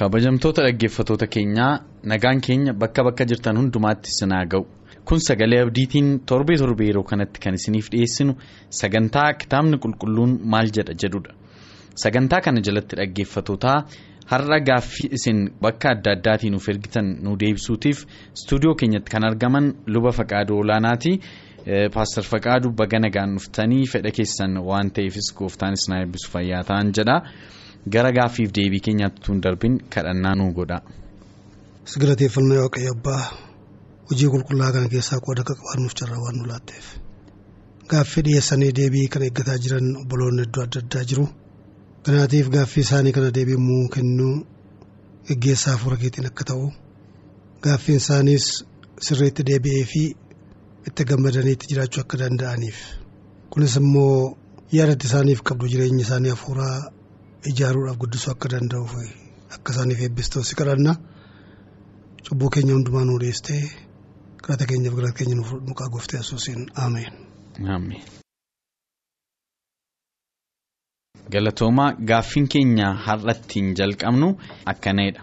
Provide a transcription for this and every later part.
Kabajamtoota dhaggeeffatoota keenyaa nagaan keenya bakka bakka jirtan hundumaatti sinaa ga'u. Kun sagalee abdiitiin torbee torbee yeroo kanatti kan isiniif dhiyeessinu sagantaa kitaabni qulqulluun maal jedha jedhudha sagantaa kana jalatti dhaggeeffatootaa har'a gaaffii isin bakka adda addaatiin nuuf ergitan nu deebisuutiif istuudiyoo keenyatti kan argaman luba faqaaduu olaanaati. Paastar faqaaduu baga nagaan dhuftanii fedha keessan waan ta'eefis gooftaanis na eebbisu fayyaa ta'an jedha. Gara gaaffiif deebii keenyaatti tun darbin kadhannaa nuu godha. Sigalateeffannaa waaqayyo abbaa hojii qulqullaa kana keessaa qooda akka qabaannuuf carraa waan nu laatteef gaaffii dhiyeessanii deebii kana eeggataa jiran obboloonni iddoo adda addaa jiru. Kanaatiif gaaffii isaanii kana deebi'uu kennuu geggeessaa hafuura keetiin akka ta'u gaaffiin isaaniis sirriitti deebi'ee fi itti gammadaniitti jiraachuu akka danda'aniif kunis immoo yaadatti isaaniif qabdu jireenya isaanii hafuuraa. Ijaaruudhaaf guddisuu akka danda'uuf akka isaaniif eebbistoo si kadhanna cubbuu keenya hundumaa nu dhiyeessitee kadhata keenyaaf galata keenya nuuf maqaa gooftee yesuusiin ameen. galatoomaa gaaffiin keenya har'attiin jalqabnu akkanadha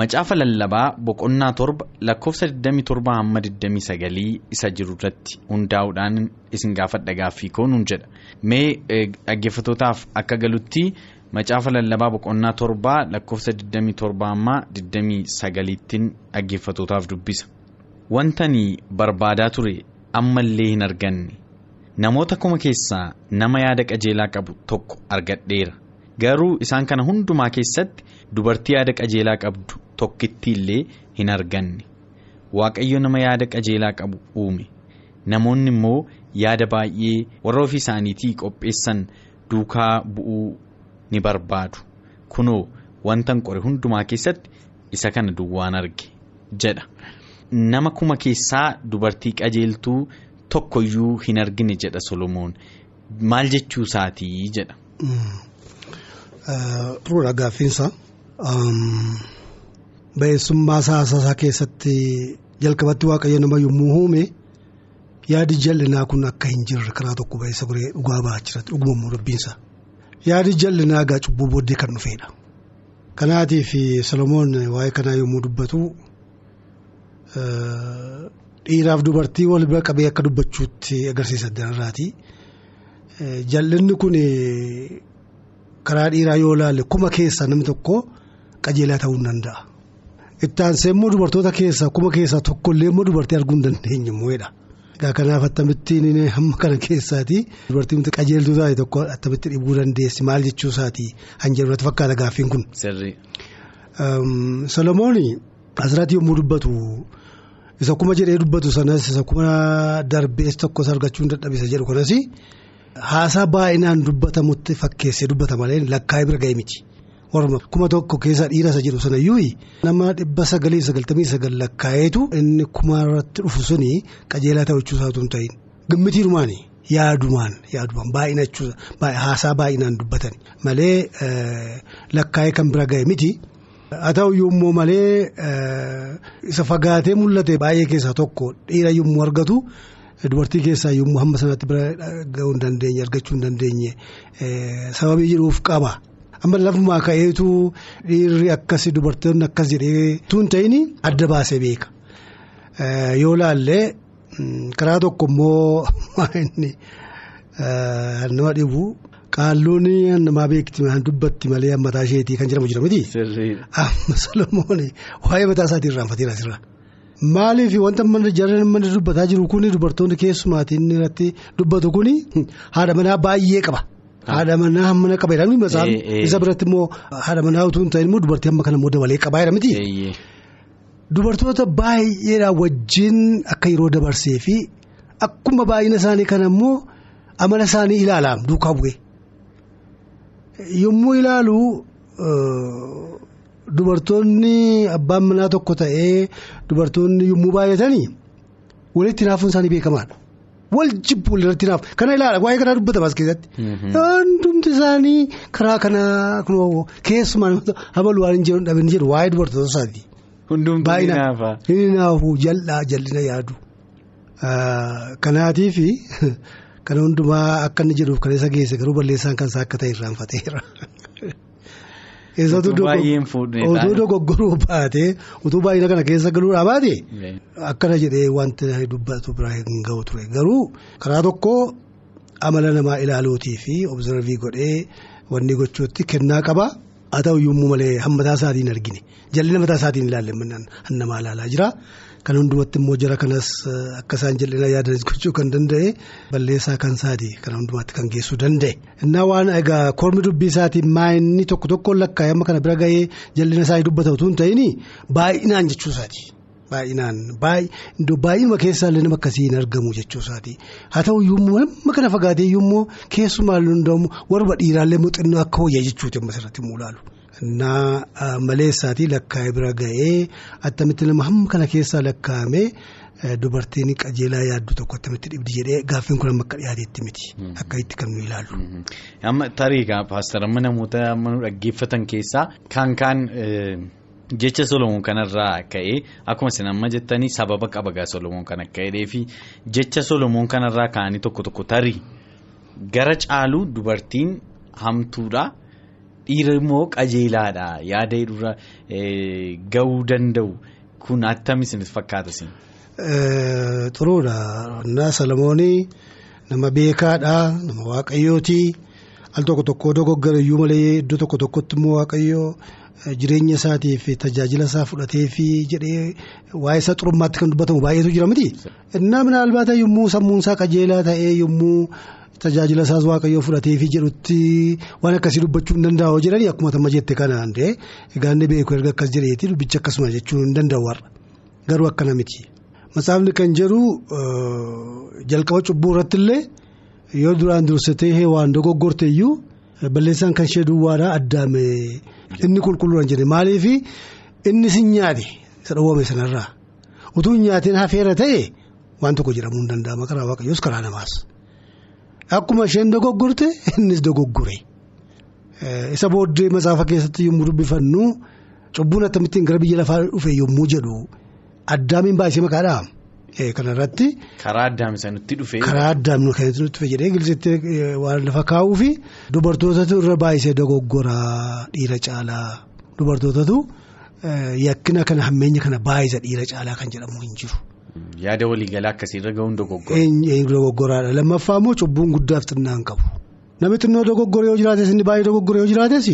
macaafa lallabaa boqonnaa torba lakkoofsa 27 hamma 29 isa jiru irratti hundaa'uudhaan isin gaafadha gaaffii koo nuun jedha mee dhaggeeffatootaaf akka galutti. Macaafa lallabaa boqonnaa torbaa lakkoofsa 27 ammaa 29tiin dhaggeeffatootaaf dubbisa wantani barbaadaa ture ammallee hin arganne namoota kuma keessaa nama yaada qajeelaa qabu tokko argadheera garuu isaan kana hundumaa keessatti dubartii yaada qajeelaa qabdu tokkitti illee hin arganne waaqayyo nama yaada qajeelaa qabu uume namoonni immoo yaada baay'ee warra ofii isaaniitii qopheessan duukaa bu'uu. Ni barbaadu. Kunoo wantan qore hundumaa keessatti isa kana duwwaan arge jedha. Nama kuma keessaa dubartii qajeeltuu tokkoyyuu hin argine jedha solomoon. Maal jechuu isaatii jedha. Turuudha gaaffiinsa. Ba'eessummaa saasaa keessatti jalqabatti waaqayyo nama yommuu uume yaadi jal'inaa kun akka hin jirre karaa tokko goree dhugaa ba'aa jira dhugumammoo dubbiinsa. Yaadi jal'inaa egaa cubbuu booddee kan dhufeedha. Kanaatiif Solomoon waa'ee kanaa yommuu dubbatu dhiiraaf dubartii wal bira qabee akka dubbachuutti agarsiisa addanarraati. Jal'inni kun karaa dhiiraa yoo ilaalle kuma keessaa namni tokko qajeelaa ta'uu hin danda'a. Itti aansee immoo dubartoota keessaa kuma keessaa tokkollee immoo dubartii arguu hin dandeenye immoodha. Egaa kanaaf attamittiin hamma kana keessaati dubartiin qajeeltuu taate tokko attamitti dhibuu dandeessi maal jechuu isaati hanjirratti fakkaata gaaffiin kun. Solomoon asirratti yommuu dubbatu isa kuma jedhee dubbatu sanas isa kuma darbees tokkos argachuu hin dadhabisa jedhu kanas haasaa baay'inaan dubbatamutti fakkeessee dubbata malee lakkaa'ee bira ga'e miti. Warra kuma tokko keessa dhiira isa jedhu sanayyuu nama dhibba sagalii sagaltamii sagal lakkaa'eetu inni kuma irratti dhufu suni qajeelaa ta'uu isaatu hin ta'in gammitiirumaan yaadumaan yaadumaan baay'inachuu haasaa baay'inaan dubbatan malee lakkaa'ee kan bira ga'e miti. Haa ta'u yommuu malee isa fagaatee mul'ate baay'ee keessaa tokko dhiira yommuu argatu dubartii keessaa yommuu hamma sanatti bira ga'uu hin dandeenye argachuu hin dandeenye sababii jedhuuf qaba. Amma lafumaa ka'eetu dhiirri akkasii dubartoonni akkas jedhee tun ta'in adda baasee beeka yoo laallee karaa tokko immoo nama dhibu qaalluun namaa beekti dubbatti malee mataa isheetii kan jedhamu jira miti. amma solomoon waa'ee mataa isaatii irraanfateera asirra. Maaliif wanta jarreen mana dubbataa jiru kun dubartoonni keessumaatiin irratti dubbatu kun haadha manaa baay'ee qaba. Haadha manaa mana qaba jedhamni masaan isa biratti immoo haadha manaa utuu hin ta'in immoo dubartii amma kana immoo dabalee qabaa jedhamti. dubartoota baay'eedhaan wajjin akka yeroo dabarsee fi akkuma baay'ina isaanii kana immoo amala isaanii ilaalaam duukaa bu'e. Yommuu ilaalu dubartoonni abbaan manaa tokko ta'ee dubartoonni yommuu baay'atanii walitti naafuun isaanii beekamaadha. Wal jibbu walirratti naaf kana ilaala waa'ee kanaa dubbatama as keessatti. Hundumti isaanii karaa kanaa keessumaa habaluu waan hin jedhu dhabin jedhu waa'ee dubartoota isaati. Hundumtuu ni naafa. Inni naafu jal'aa jal'ina yaadu. Kanaatiif kana hundumaa akka inni jedhuuf kan isa geesse garuu balleessaan kan isaa akka ta'e irraanfateera. Utuu dogoggoruu baatee utuu baay'ina kana keessa galuudhaa baate akkana jedhee wanti dubbatu bira hin gahu ture garuu karaa tokko amala namaa ilaaluutii fi obzervii godhee wanni gochuutti kennaa qaba haa ta'u yommuu malee hammataa isaatiin argine. Jal'ina mataa isaatiin ilaalle namaa ilaalaa jira. Kan hundumatti immoo jara kanas akka isaan jal'ina yaadanis gochuu kan danda'e balleessaa kan isaati kan hundumaatti kan geessuu danda'e. Innaa waan egaa kormi dubbii isaatiin maayinni tokko tokkoon lakkaa'ee amma kana bira gahee jal'ina isaanii dubbata utuu hin ta'in baay'inaan jechuu isaati. Baay'inaan baay'inuma keessaa illee nama akkasii hin argamu jechuu isaati. Haa ta'u yommuu nama kana fagaatee yommuu keessumaa hundaamu warra dhiiraallee muuxannoo akka hojjaa jechuuti amma asirratti immoo ilaalu. Innaa maleessaatii lakkaa'ee bira ga'ee attamitti nama hamma kana keessaa lakkaa'ame dubartiin qajeelaa yaaddu tokko attamitti dhibdi jedhee gaaffiin kun amma akka dhiyaateetti miti. Akka itti kan nu ilaallu. Amma tarii namoota amma nu dhaggeeffatan keessaa kan kaan jecha Solomoon kanarraa ka'ee akkuma isin amma jettanii sababa qaba gaa Solomoon kan akka jedhee fi jecha Solomoon kanarraa ka'anii tokko tokko tarii gara caalu dubartiin hamtuudha. Dhiira immoo qajeelaadha yaada irra gahuu danda'u kun attami isinitti fakkaata isin. Xuruudha. Innaa Solomoonii nama beekaadha nama waaqayyooti al tokko tokko dogoggora iyyuu malee iddoo tokko tokkotti immoo waaqayyoo jireenya isaatiif tajaajila isaa fudhatee fi jedhee waa'ee isaa xurummaatti kan dubbatamu baay'eetu jira miti. Innaa minaalbaata yommuu sammuun isaa qajeelaa ta'ee yommuu. Tajaajila isaas waaqayyoo fudhatee fi jedhutti waan akkasii dubbachuu hin danda'u jedhanii akkuma tamma jette kanaan ta'e egaa inni beeku erga akkas jedheeti dubbicha akkasuma jechuu hin danda'u warra. Garuu akkana miti. Matsaafni kan jedhu jalqaba cubbuu irratti illee yoo duraan dursitee waan dogoggorte iyyuu balleessaan kan ishee duwwaadhaa addaame inni qulqulluudhaan jedhe. Maaliif? Inni sin nyaate isa dhowwame sanarraa. Utuu hin nyaatiin hafeera ta'e waan tokko jedhamuu hin danda'ama. Karaa waaqayyoos karaa namaas. Akkuma isheen dogoggorte innis dogoggore isa booddee matsaafa keessatti yommuu dubbifannu cubbuun akkamittiin gara biyya lafaa dhufe yommuu jedhu addaamiin baay'isee maqaadhaa kanarratti. Karaa addaami sanitti dhufe. Karaa addaami kan itti dhufe jedhee gilisitti waan lafa kaa'uu fi dubartootatu irra baay'isee dogoggoraa dhiira caalaa dubartootatu yakkina kana hammeenya kana baay'isa dhiira caalaa kan jedhamu hin jiru. Yaada waliigalaa akkasiirra gahuun dogoggora. Dogoggoraadha lammaffaa immoo cubbuun guddaaf xinnaan qabu namni xinnoo dogoggoree yoo jiraates inni baay'ee dogoggoree yoo jiraates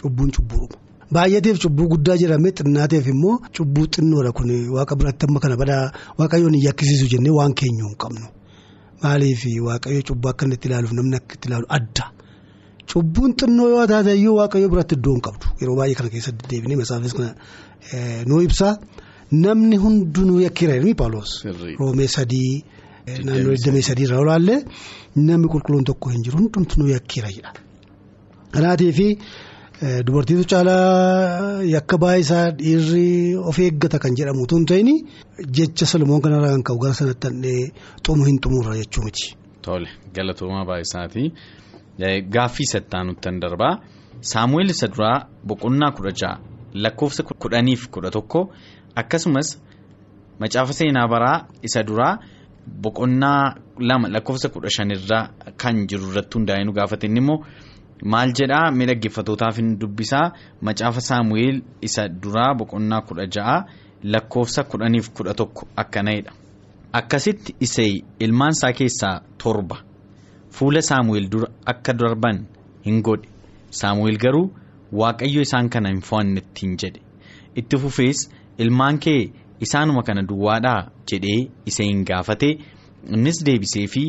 cubbuun cubbuudha baay'ateef cubbuu guddaa jedhamee xinnaateef immoo cubbuu xinnoodha kun waaqa biratti amma kana badaa waaqayyoon hin yakkisiisu jennee waan keenyu hin qabnu maaliif waaqayyo cubbuu akka itti ilaaluuf namni akka itti ilaalu adda cubbuun xinnoo yoo taate iyyuu waaqayyo biratti iddoo hin qabdu yeroo baay'ee kana keessatti deebinee matsaafis kana nuu ibsa. Namni hundinuu yakkiira jedhanii Paawuloos roomee sadii naannoo 23 irraa olaallee namni qulqulluun tokko hin jiru hundumtuu yakkiira jedha. Kanaatiif dubartiitu caalaa yakka baay'isaa dhiirri of eeggata kan jedhamu tun ta'in jecha Solomoon kanarraa kan ka'u gara sanatti handhee xumu hin xumurra jechuu miti. Tole galatoomaa baay'isaati gaaffii sattaanutti kan darbaa saamu'eel isa duraa boqonnaa kudha ja'a lakkoofsa kudhaniif kudha tokko. Akkasumas macaafa seenaa baraa isa duraa boqonnaa lama lakkoofsa kudha shanirraa kan jiru irratti hundaa'ee nu gaafate. Inni immoo maal jedhaa miidhaggeeffatootaaf hin dubbisaa. Macaafa saamu'eel isa duraa boqonnaa kudha ja'a lakkoofsa kudhaniif kudha tokko akkana'edha. Akkasitti isee ilmaan isaa keessaa torba. Fuula saamu'eel dura akka darban hin godhe. Saamu'eel garuu waaqayyo isaan kana hin fo'annetti hin jedhe. Itti fufees. Ilmaan kee isaanuma kana duwwaadhaa jedhee isa hin gaafate. Innis deebisee fi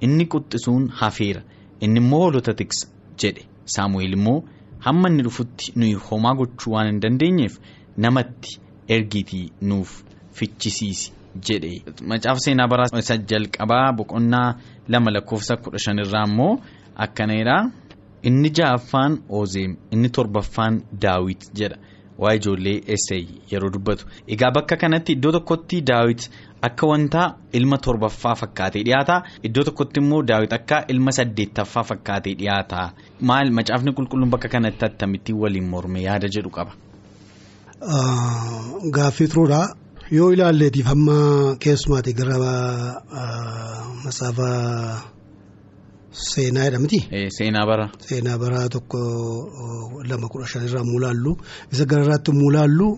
inni quxxisuun hafeera. Inni immoo hoolota tiksa jedhe. Saamu'eel immoo hamma inni dhufutti nuyi homaa gochuu waan hin dandeenyeef namatti ergiitii nuuf fichisiisi jedhe. Macaafa seenaa bara isa jalqabaa boqonnaa lama lakkoofsa kudha shanirraa immoo akkanadha inni ja'affaan oozeem inni torbaffaan daawit jedha waa'ee ijoollee eessay yeroo dubbatu egaa bakka kanatti iddoo tokkotti daawit akka wanta ilma torbaffaa fakkaatee dhiyaata. Iddoo tokkotti immoo daawit akka ilma saddeettaffaa fakkaatee dhiyaata. Maal? Macaafni qulqulluun bakka kanatti akkamittiin waliin morme yaada jedhu qaba. Gaaffii turuudha. Yoo ilaalleetiif amma keessumaati. Gara matsaafa seenaa jedhamti. Seenaa bara. Seenaa bara tokko lama kudha shanirraa mulaallu isa gararraatti mulaallu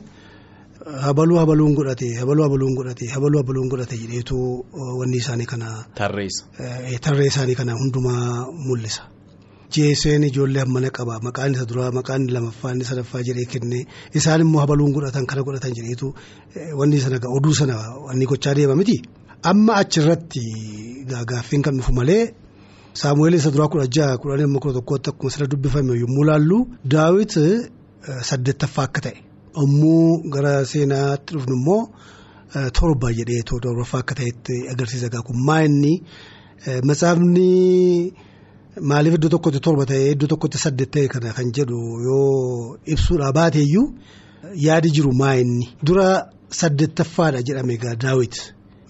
habaluu habaluun godhate habaluu habaluun godhate habaluu habaluun godhate jedheetu wanni isaanii kana. Tarreessa. Tarree isaanii kana hundumaa mul'isa. Jeeseen ijoollee hammana qaba maqaan isa duraa maqaan lamaffaan inni sadaffaa jedhee kenne isaan immoo habaluun godhatan kana godhatan jedheetu wanni sana oduu sana wanni gochaa deema miti. Amma achirratti gaaffiin kan dhufu malee saamu'eel isa duraa kudha jaha kudha lama kudha tokkootti akkuma sirra dubbifame yommuu laallu daawit saddeettaffaa akka ta'e yommuu gara seenaatti dhufnu immoo torba jedhee torbaffaa akka ta'etti agarsiisa gaa kun maa inni matsaafni. Maaliif iddoo tokkotti torba ta'ee iddoo tokkotti saddeet ta'e kana kan jedhu yoo ibsuudhaa baateeyyuu yaadi jiru maa inni dura saddeettaffaadha jedhame egaa daawit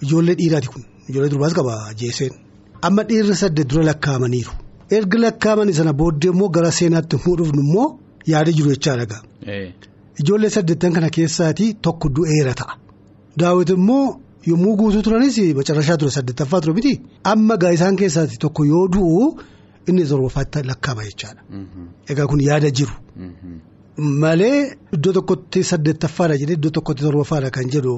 ijoollee dhiiraati kun ijoollee durbaas qaba jeeseen amma dhiirri saddeet dura lakkaa'amaniiru erga lakkaa'amanii sana booddee immoo gara seenaatti immoo dhufnu immoo yaadi jiru jechaadha gaa ijoollee saddeettan kana keessaatii tokko du'eera ta'a daawit immoo yommuu guutuu turanis macarrashaa ture saddeettaffaa ture miti amma gaa isaan keessaati tokko yoo du'u. Inni torbaffaatti lakkaa'ama jechaadha. Egaa kun yaada jiru. Malee iddoo tokkotti saddeettaffaadha jedhee iddoo tokkotti torbaffaadha kan jedhu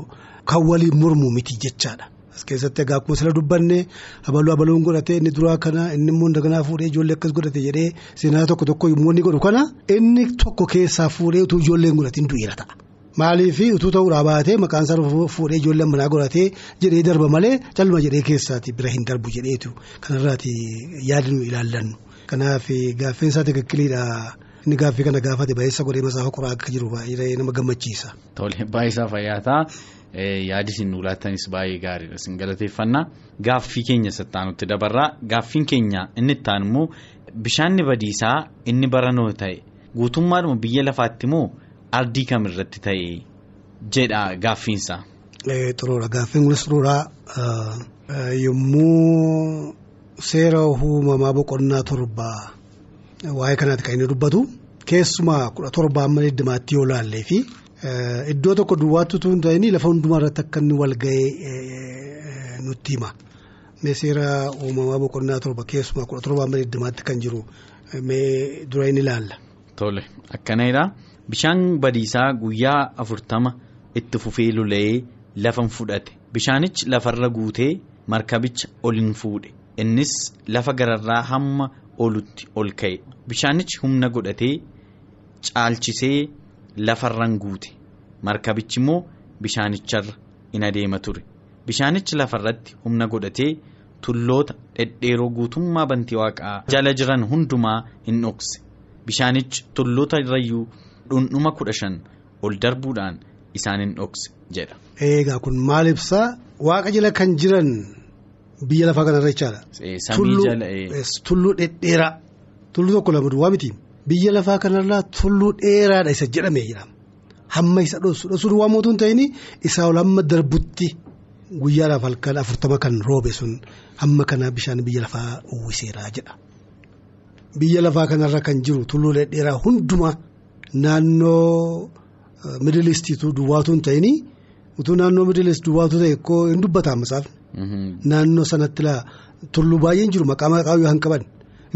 kan waliin mormu miti jechaadha. As keessatti egaa akkuma sila dubbanne habaluu habaluun godhate inni duraa kana inni immoo daganaa fuudhee ijoollee akkas godhate jedhee seenaa tokko tokko yommuu inni godhu kana inni tokko keessaa fuudhee utuu ijoolleen godhatiin du'eera ta'a. Maaliif utuu ta'uudhaa baatee maqaan isaa fuudhee ijoolleen manaa godhatee jedhee darba malee calma jedhee keessaati bira hin darbu jedheetu kanarraati yaada nu ilaallannu. Kanaaf gaaffeen isaa tikikkiliidha. Inni gaaffii kana gaafate baay'isa godhee masaafa qoraa akka jiru baay'ee nama gammachiisa. Tole baay'isaa fayyaataa yaadi isin nu laattanis baay'ee gaariidha isin galateeffannaa gaaffii keenya sattaanutti dabarraa gaaffiin keenya inni ittaan immoo bishaanni badiisaa inni baranoo ta'e guutummaadhuma biyya lafaatti immoo. Ardii kamirratti ta'e jedha gaaffiinsa. Xuruura gaaffiin kunis xuruura yommuu seera uumamaa boqonnaa torbaa waa'ee kanaatti kan inni dubbatu keessumaa kudha torbaa amma digdamaatti yoo laallee fi iddoo tokko duwwaatti utuu hin ta'in lafa hundumaa irratti akka inni wal ga'ee nutti hima. Seera uumamaa boqonnaa torba keessumaa kudha torbaa amma digdamaatti kan jiru mee dura inni ilaalla. Tole akkanadha. Bishaan badiisaa guyyaa afurtama itti fufee lola'ee lafan fudhate bishaanichi lafarra guutee markabicha ol hin fuudhe innis lafa gararraa hamma olutti ol ka'e bishaanichi humna godhatee caalchisee lafarran guute markabichi immoo bishaanicharra in adeema ture bishaanichi lafarratti humna godhatee tulloota dhedheeroo guutummaa bantii waaqaa jala jiran hundumaa hin dhokse bishaanichi tulloota irrayyuu. dhundhuma kudha shan ol darbuudhaan isaan hin dhokse jedha. Eegaa kun maal ibsaa waaqa jala kan jiran biyya lafaa kanarra jechaadha. Jala. Tulluu dhedheeraa tulluu tokko lama duwwaa miti biyya lafaa kanarraa tulluu dheeraadha isa jedhamee jedhama hamma isa dhosu dhosuu duwwaa mootuu hin ta'in isaa ol hamma darbutti guyyaadhaaf halkan afurtama kan roobe sun hamma kana bishaan biyya lafaa uwwiseera jedha. Biyya lafaa kanarra kan jiru tulluu dhedheeraa hundumaa. Naannoo miidilistiitu duwwaatu hin ta'in utuu naannoo miidilistii duwwaatu ta'e koo hin dubbataan masaafni. Naannoo sanatti tulluu baay'een jiru maqaa maqaa yoo hin qaban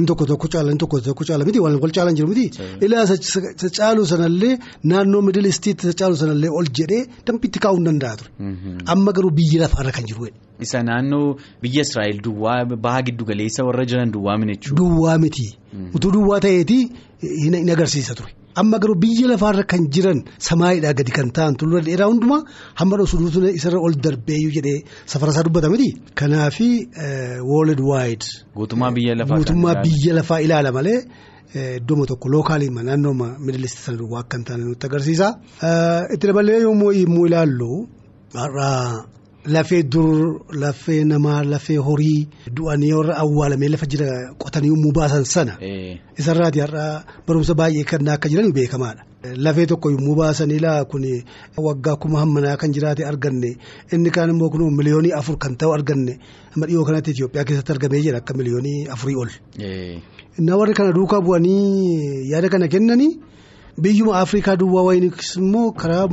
inni tokko tokko caala inni tokko tokko caala miti wal caalan jiru miti. Ilaa caalu sanallee naannoo miidilistiitti caalu sanallee ol jedhee dambiitti kaa'uu hin danda'a ture. Amma garuu biyya lafaarra kan jiru. Isa naannoo biyya Israa'el duwwaa baha giddu galeessa warra jiran duwwaa miti. Duwwaa miti utuu duwwaa ta'eeti hin agarsiisa ture. Amma garuu biyya lafaarra kan jiran samaayiidhaa gadi kan ta'an tulluu dheeraa hundumaa hamma dhosuutu isarra ol darbeeyyuu jedhee safarasaa dubbata miti. Kanaafi world wide. Guutummaa biyya lafaa ilaala malee iddooma tokko lookaaliima naannooma miidilisti sana duwwaa akka hin taane nutti agarsiisa. Itti dabalee yommuu ilaallu har'a lafee dur lafee namaa lafee horii du'anii warra awwaalamee lafa jira qotanii yommuu baasan sana. Isarraati har'a barumsa baay'ee kan akka jiran beekamaadha. Lafee tokko yommuu baasan ilaa kun waggaa kuma hammanaa kan jiraate arganne inni kaan immoo kun miliyoonii afur kan ta'u arganne amma dhiyoo kanatti Itoophiyaa keessatti argamee jira akka miliyoonii afurii ol. Innaa warri kana duukaa bu'anii yaada kana kennanii biyyuma Afrikaa duwwaa wayinis immoo karaa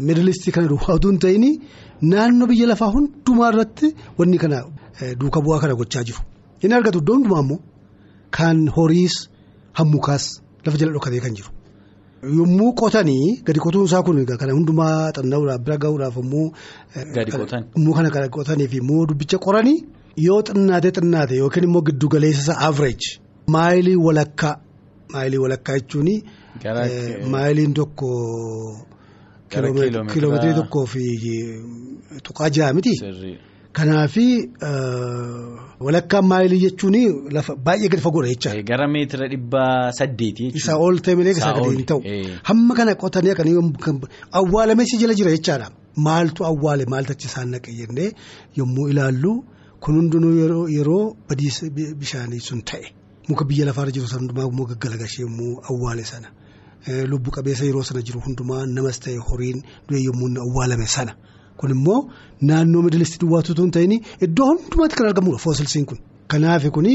miidilistii kana duwwaa utuu hin naannoo biyya lafaa hundumaa irratti wanni kana duuka bu'aa kana gochaa jiru. Inni argatu iddoo hundumaa immoo kan horiis hammukaas lafa jala dhokatee kan jiru. Yommuu qotanii gadi qotuun isaa kun kana hundumaa xanna'uudhaaf bira gahuudhaaf immoo. Gadi qotan. Immoo kana gadi qotanii fi immoo dubbicha qoranii yoo xinnaate xinnaate yookiin immoo giddu galeessa isaa average maayilii walakkaa maayilii walakkaa jechuun. Maayiliin tokko. Kiiloomeetirii tokkoo fi tuqaa ja'a miti. Kanaafi walakkaan maayilii jechuun lafa baay'ee gadi fagoodha jecha. Gara meetira dhibba saddeeti. Isaa ol ta'e malee isaa gadi hin ta'u. Hamma kana qotanii akkanii awwaalamee si jala jira jechaadha. Maaltu awwaale maaltu achi isaan naqe jennee yommuu ilaallu kun hundinuu yeroo badiisa bishaanii sun ta'e muka biyya lafaarra jiru sana hundumaa immoo gaggalagashee yommuu awwaale sana. Lubbu qabeessa yeroo sana jiru hundumaa namas ta'e horiin du'e yommuu awwaalame sana kun immoo naannoo miidilisti duwwaatu tun ta'in iddoo hundumaatti kan argamudha foosilsiin kun. Kanaaf kun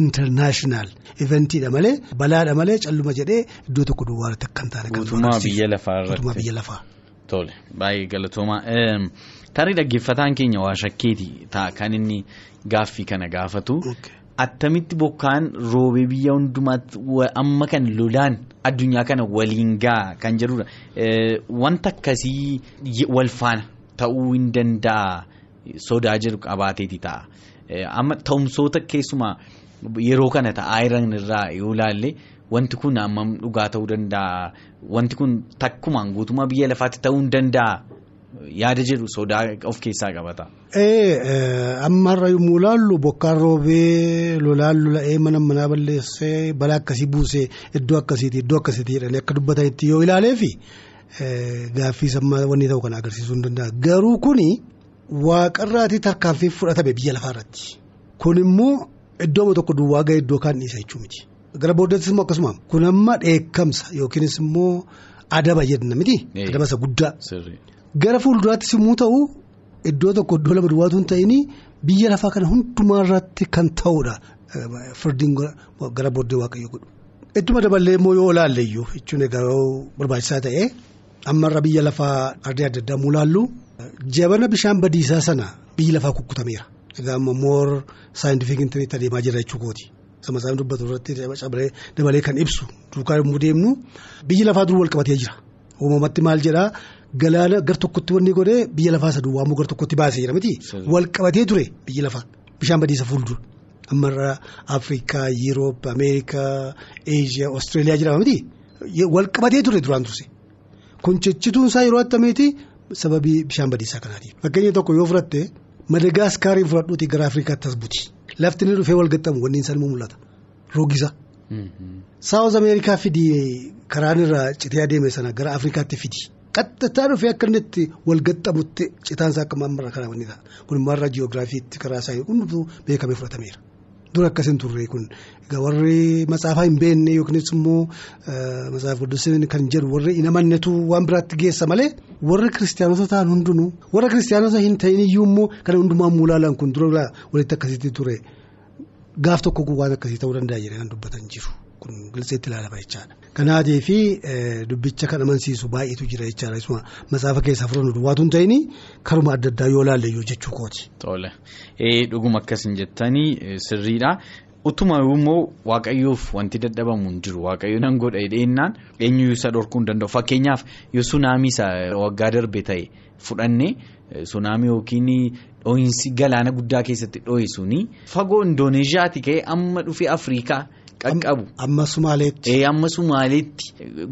intarnaashinaal iventiidha malee balaadha malee calluma jedhee iddoo tokko duwwaatti akka hin taane kan irratti. Guutummaa biyya lafaa. Tole baay'ee galatoomaa tarii dhaggeeffataan keenya waa shakkeeti ta'a kan inni gaaffii kana gaafatu. Attamitti bokkaan roobee biyya hundumaatti amma kan lolaan addunyaa kana waliin ga'a kan jedhudha. Wanta akkasii wal faana ta'uu hin danda'a sodaa jedhu qabaateeti ta'a. Amma ta'umsoota keessumaa yeroo kana ta'aa jiran irraa yoo ilaalle wanti kun amma dhugaa ta'uu danda'a. Wanti kun takkumaan guutummaa biyya lafaatti ta'uu hin danda'a. Yaada jedhu sodaa of keessaa qabata. Ammarra yommuu ilaallu bokkaan roobee lolaan lola'ee mana manaa balleessee balaa akkasii buusee iddoo akkasiiti iddoo akkasiiti jedhanii akka dubbatanitti yoo ilaaleefi gaaffii sammaa wanni ta'u kana agarsiisuu hin danda'a. Garuu kuni waaqarraatii tarkaanfii fudhatame biyya lafaarratti. Kun immoo iddooma tokko duwwaa ga'e iddoo kaan dhiisa jechuu miti. Gara booddattis immoo akkasuma kun amma dheekkamsa yookiinis immoo adaba jenna miti. Adaba isa guddaa. Gara fuulduraattis immoo ta'u iddoo tokko iddoo lama duwwaatu hin ta'in biyya lafaa kana hundumaa irratti kan ta'udha. Firdiin gara booddee waaqayyo godhu. Ittuma daballee immoo yoo ilaalle iyyuu jechuun egaa barbaachisaa ta'e ammarra biyya lafaa ardii adda addaa mulaallu jabana bishaan badiisaa sana biyyi lafaa kukkutameera. Egaa ammoo moor saayintifik intarneetti adeemaa jira jechuu kooti. Sama isaan dubbatu irratti dabalee kan ibsu duukaa yommuu deemnu biyyi lafaa dur wal qabatee jira. Uumamatti maal jedhaa galaana gar tokkotti wanni godhee biyya lafaa isa duwwaa immoo gar tokkotti baasee jira miti. Wal qabatee ture biyyi lafaa bishaan badiisa fuuldura. Ammarra Afrikaa, Yuuroop, Ameerikaa, Eeshiyaa, Awustreeliyaa jedhama miti. Wal qabatee ture duraan turse. Kun cichituun isaa yeroo attamiiti sababii bishaan badiisaa kanaatiif. Fakkeenya tokko yoo fudhatte Madagaskaarii fudhadhuuti gara Afrikaatti as buti. Lafti inni dhufee wal gaxxamu wanni isaan mul'ata. Roogisa. Saawuz Ameerikaa fidi karaan irraa citee adeeme sana gara Afrikaatti fidi. Qaxxataa dhufee akka inni itti wal gaxxamutti citaansaa akka mammarra karaa wanni ta'a. Kun immoo irraa jiyoogiraafiitti karaa isaa hundumtuu beekamee fudhatameera. Dura akkasiin turre kun warri matsaafaa hin beekne yookiinis immoo matsaaf guddisanii kan jedhu warri hin amannetu waan biraatti geessa malee warri kiristaanota ta'an hundinuu warra kiristaanota hin ta'in iyyuu immoo kan hundumaa mulaalaan kun dura walitti akkasitti ture gaaf tokko waan akkasii ta'uu danda'a jedhanii kan dubbatan jiru. Kun gilseetti ilaalama jechaadha. Kanaatee fi dubbicha kan amansiisu baay'eetu jira jechaadha. Isuma matsaafa keessaa furannu duwwaatu hin ta'in karuma adda addaa yoo ilaalle iyyuu jechuu kooti. Tole dhuguma akkasin jettanii sirriidha. Utuma immoo waaqayyoof wanti dadhabamu hin jiru waaqayyo nan godha dheennaan eenyuyyuu isa dhorkuu hin danda'u fakkeenyaaf yoo sunaamii isa waggaa darbe ta'e fudhanne sunaamii yookiin dhoohinsi galaana guddaa keessatti dhoohe suni fagoo indooneezhiyaati ka'e amma dhufee afriikaa. Qaqqabu. Amma Sumaaleetti. Amma Sumaaleetti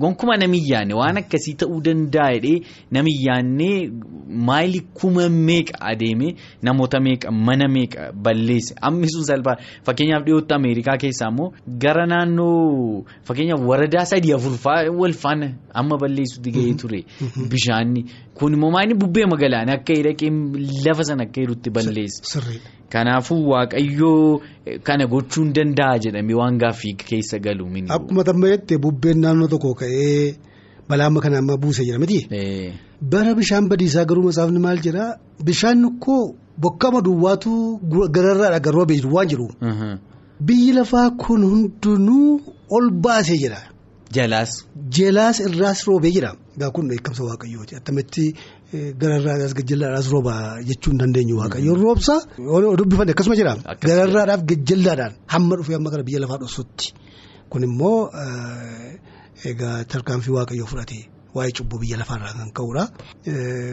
gonkuma namiyyaane waan akkasii ta'uu danda'a jedhee namiyyaannee maayilii kuma meeqa adeemee namoota meeqa mana meeqa balleesse. Ammi sun salphaa fakkeenyaaf dhiyootti Ameerikaa keessaa immoo gara naannoo fakkeenyaaf waradaa sadii afurfaa wal faana amma balleessutti gahee ture. Bishaanni. Kun immoo maayilii bubbee magaalaan akka hidhaqee lafa sana akka hidhutti balleesse. Kanaafuu waaqayyoo kana gochuu hin danda'a jedhamee waan gaaffii keessa galu. Akkuma tammayette bubbeen naannoo tokko ka'ee balaa amma kana amma buuse jira miti. Bara bishaan badiisaa garuu matsaafni maal jedhaa bishaan koo bokkama duwwaatu gararraadha garuu beektu waan jiru. Biyyi lafaa kun hundinuu ol baasee jira. Jalaas. Jalaas irraas roobee jira. Egaa kun beekamsa waaqayyooti. Attamitti gararraadhaas gajjallaadhaas rooba jechuu hin dandeenyu waaqayyoon roobsa. Dubbifanne akkasuma jira. Gararraadhaaf gajjallaadhaan hamma dhufee hamma gara biyya lafaa dhoosutti. Kun immoo egaa tarkaanfii waaqayyoo fudhate waa'ee cubbuu biyya lafaarraa kan ka'udha.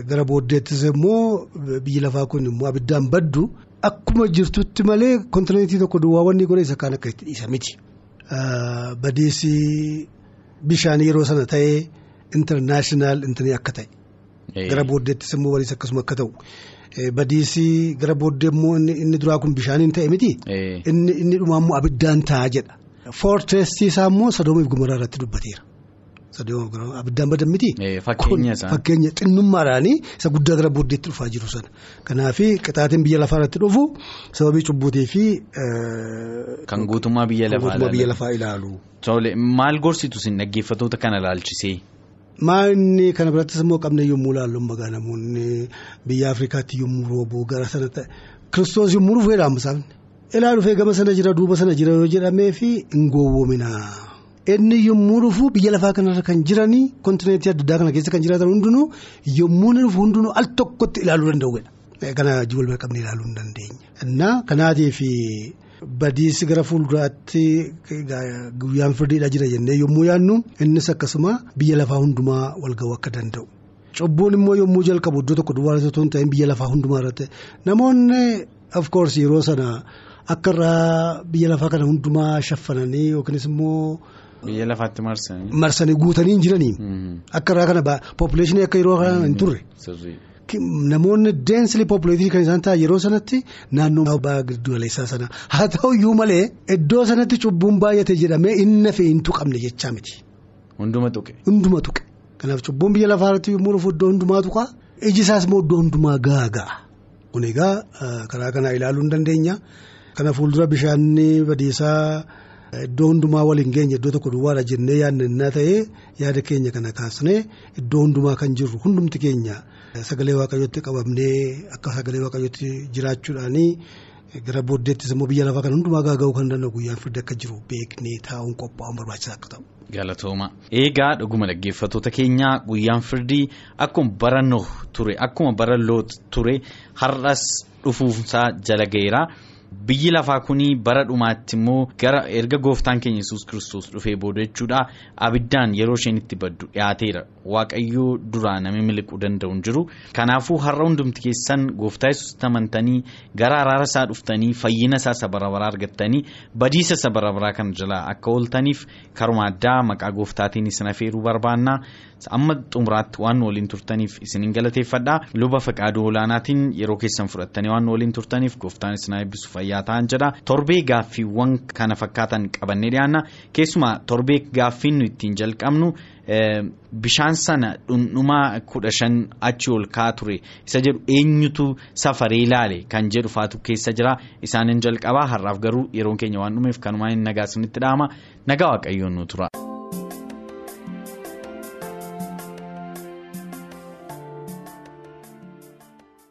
Gara booddeettis immoo biyyi lafaa kun immoo abiddaan baddu akkuma jirtutti malee kontinentii tokko duwwaa wanni godhe isa kaan akka itti dhiisa miti. Badeessi bishaan yeroo sana ta'ee intarnaashinaal intanii akka ta'e. Gara booddeettis immoo waliis akkasuma akka ta'u. Badiisi gara booddee immoo inni duraa kun bishaaniin ta'e miti. Inni dhumaa immoo abiddaan ta'a jedha. Foortreestii isaa immoo Sodoomiif Gomoraa irratti dubbateera. Abiddaan badan miti. Fakkeenya xinnummaadhaanii isa guddaa gara booddeetti dhufaa jiru sana. Kanaaf qixaatiin biyya lafaa irratti dhufu sababii cubbuutii fi. Kan guutummaa biyya lafaa ilaalu. Maal gorsitu sin dhaggeeffatoota kana ilaalchisee? Maanni kana birattis immoo qabne yommuu ilaallu magaa namoonni biyya Afrikaatti yommuu roobu gara sana ta'e kiristoos yommuu dhufu jedhamu isaanii. Ilaa dhufee gama sana jira duuba sana jira yoo jedhamee fi hin gowwoomina. Inni yommuu dhufu biyya lafaa kanarra kan jiranii kontinentii adda addaa kana keessa kan jiraatan hundinuu yommuu inni dhufu hundinuu al tokkotti ilaaluu danda'uudha. Kana wal qabne ilaaluu hin dandeenya. Innaa kanaatiif badiisi gara fuulduraatti guyyaan firdiidha jira jennee yommuu yaadnu innis akkasuma biyya lafaa hundumaa wal ga'uu akka danda'u. Cubbuun immoo yommuu jalqabu iddoo tokko duwwaa irratti hin ta'in biyya lafaa hundumaa irratti namoonni of course yeroo sana akka irraa biyya lafaa kana hundumaa shaffananii yookiinis immoo. Biyya lafaatti marsanii. Marsanii guutanii hin jiranii. Akka irraa kana poppileeshinii akka yeroo kana hin turre. Namoonni deensili poppileetii kan isaan ta'an yeroo sanatti naannoo ba'a giddu galeessaa sana haa ta'u iyyuu malee iddoo sanatti cubbuun baay'ate jedhamee inni fi hin tuqamne jechaa miti. Hunduma tuqe. Hunduma tuqe kanaaf cubbuun biyya lafaa irratti yommuu dhufu iddoo hundumaa tuqa iji isaas immoo iddoo hundumaa gaaga'a. Kun egaa karaa kanaa ilaaluu hin dandeenya. Kana fuuldura bishaanni badiisaa iddoo hundumaa waliin geenye iddoo tokko duwwaadha jennee yaadannaa ta'ee yaada keenya kana kaasnee iddoo hundumaa kan jirru hundumti keenya sagalee waaqayyootti qabamnee akka sagalee waaqayyootti jiraachuudhaanii gara booddeettis immoo biyya lafaa kan hundumaa gaaga'uu kan danda'u guyyaan firdi akka jiru beeknee taa'uun qophaa'uun barbaachisaa akka ta'u. Galatooma eegaa dhuguma dhaggeeffatoota keenyaa guyyaan firdii akkuma bara Nuh ture akkuma bara Loot ture har'as dhufuusaa jala ga'eera. Biyyi lafaa kuni bara dhumaatti immoo gara erga gooftaan keenya yesus kiristoos dhufee booda jechuudha. Abiddaan yeroo isheen itti baddu dhiyaateera waaqayyoo duraa namni miliquu danda'u hin jiru. Kanaafuu har'a hundumti keessan gooftaa yesus amantanii gara araara isaa dhuftanii fayyina isaa isa bara baraa argattanii badiisa isa bara baraa kana jalaa akka ooltaniif karuma addaa maqaa gooftaatiin isin afeeruu barbaanna amma xumuraatti waan waliin turtaniif isinin galateeffadha. Luba faqaaduu olaanaatiin yeroo keessan fudhattanii waan waliin turtaniif gooftaan isin eebbisu fayyaa ta'an jedha torbee gaaffiiwwan kana fakkaatan qabannee dhiyaanna. Keessumaa torbee gaaffiin nu ittiin jalqabnu bishaan sana dhundhumaa kudha shan achi ol kaa ture. Isa jedhu eenyutu safaree ilaale? Kan jedhu faatu keessa jira. Isaanin jalqabaa har'aaf garuu yeroon keenya waan dhumeef kanumaan hin nagaa isinitti dhahama nagaa waaqayyoon nu tura.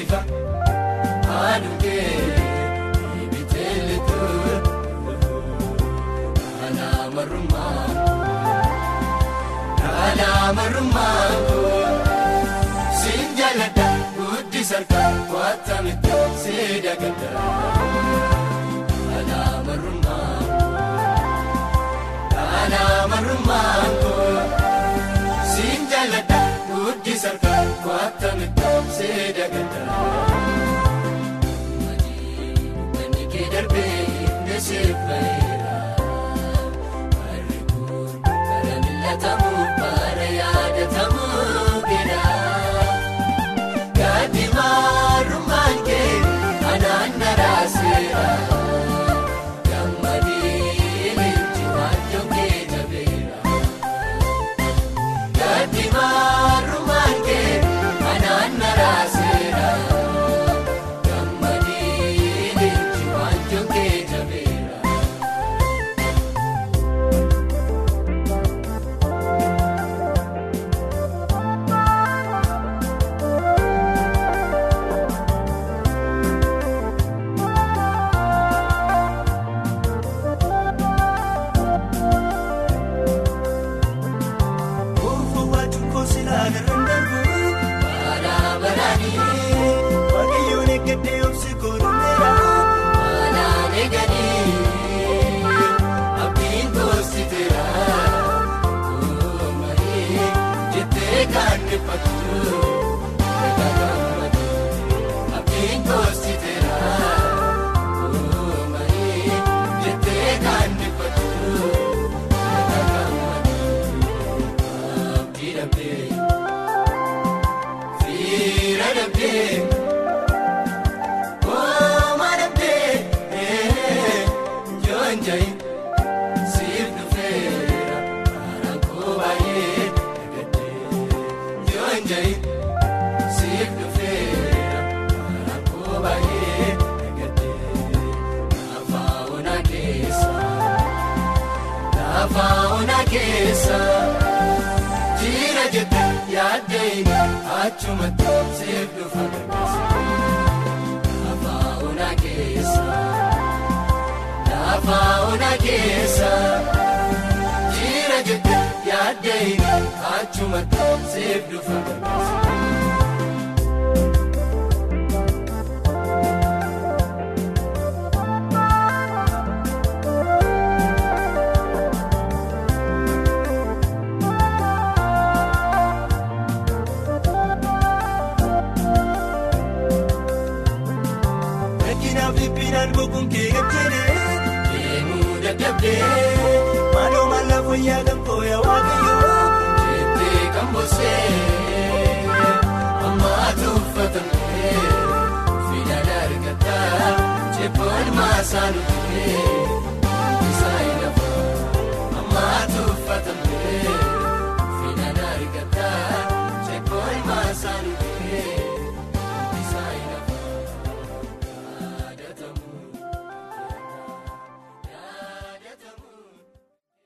Bifa Aduukee Ibiteeleetu Dhaanaa marummaa Dhaanaa marummaa Siin jaalladha guddi sarkaa waata miidhaa seeda gaddaa. akkamitti obsee dagataa manni kee darbee hin deseef bareedaa barri kun bara mil'atamu. keessa jira jette yaadde achuma seef dhufa lafaa ona keessa lafaa ona keessa jira jette yaadde achuma seef dhufa.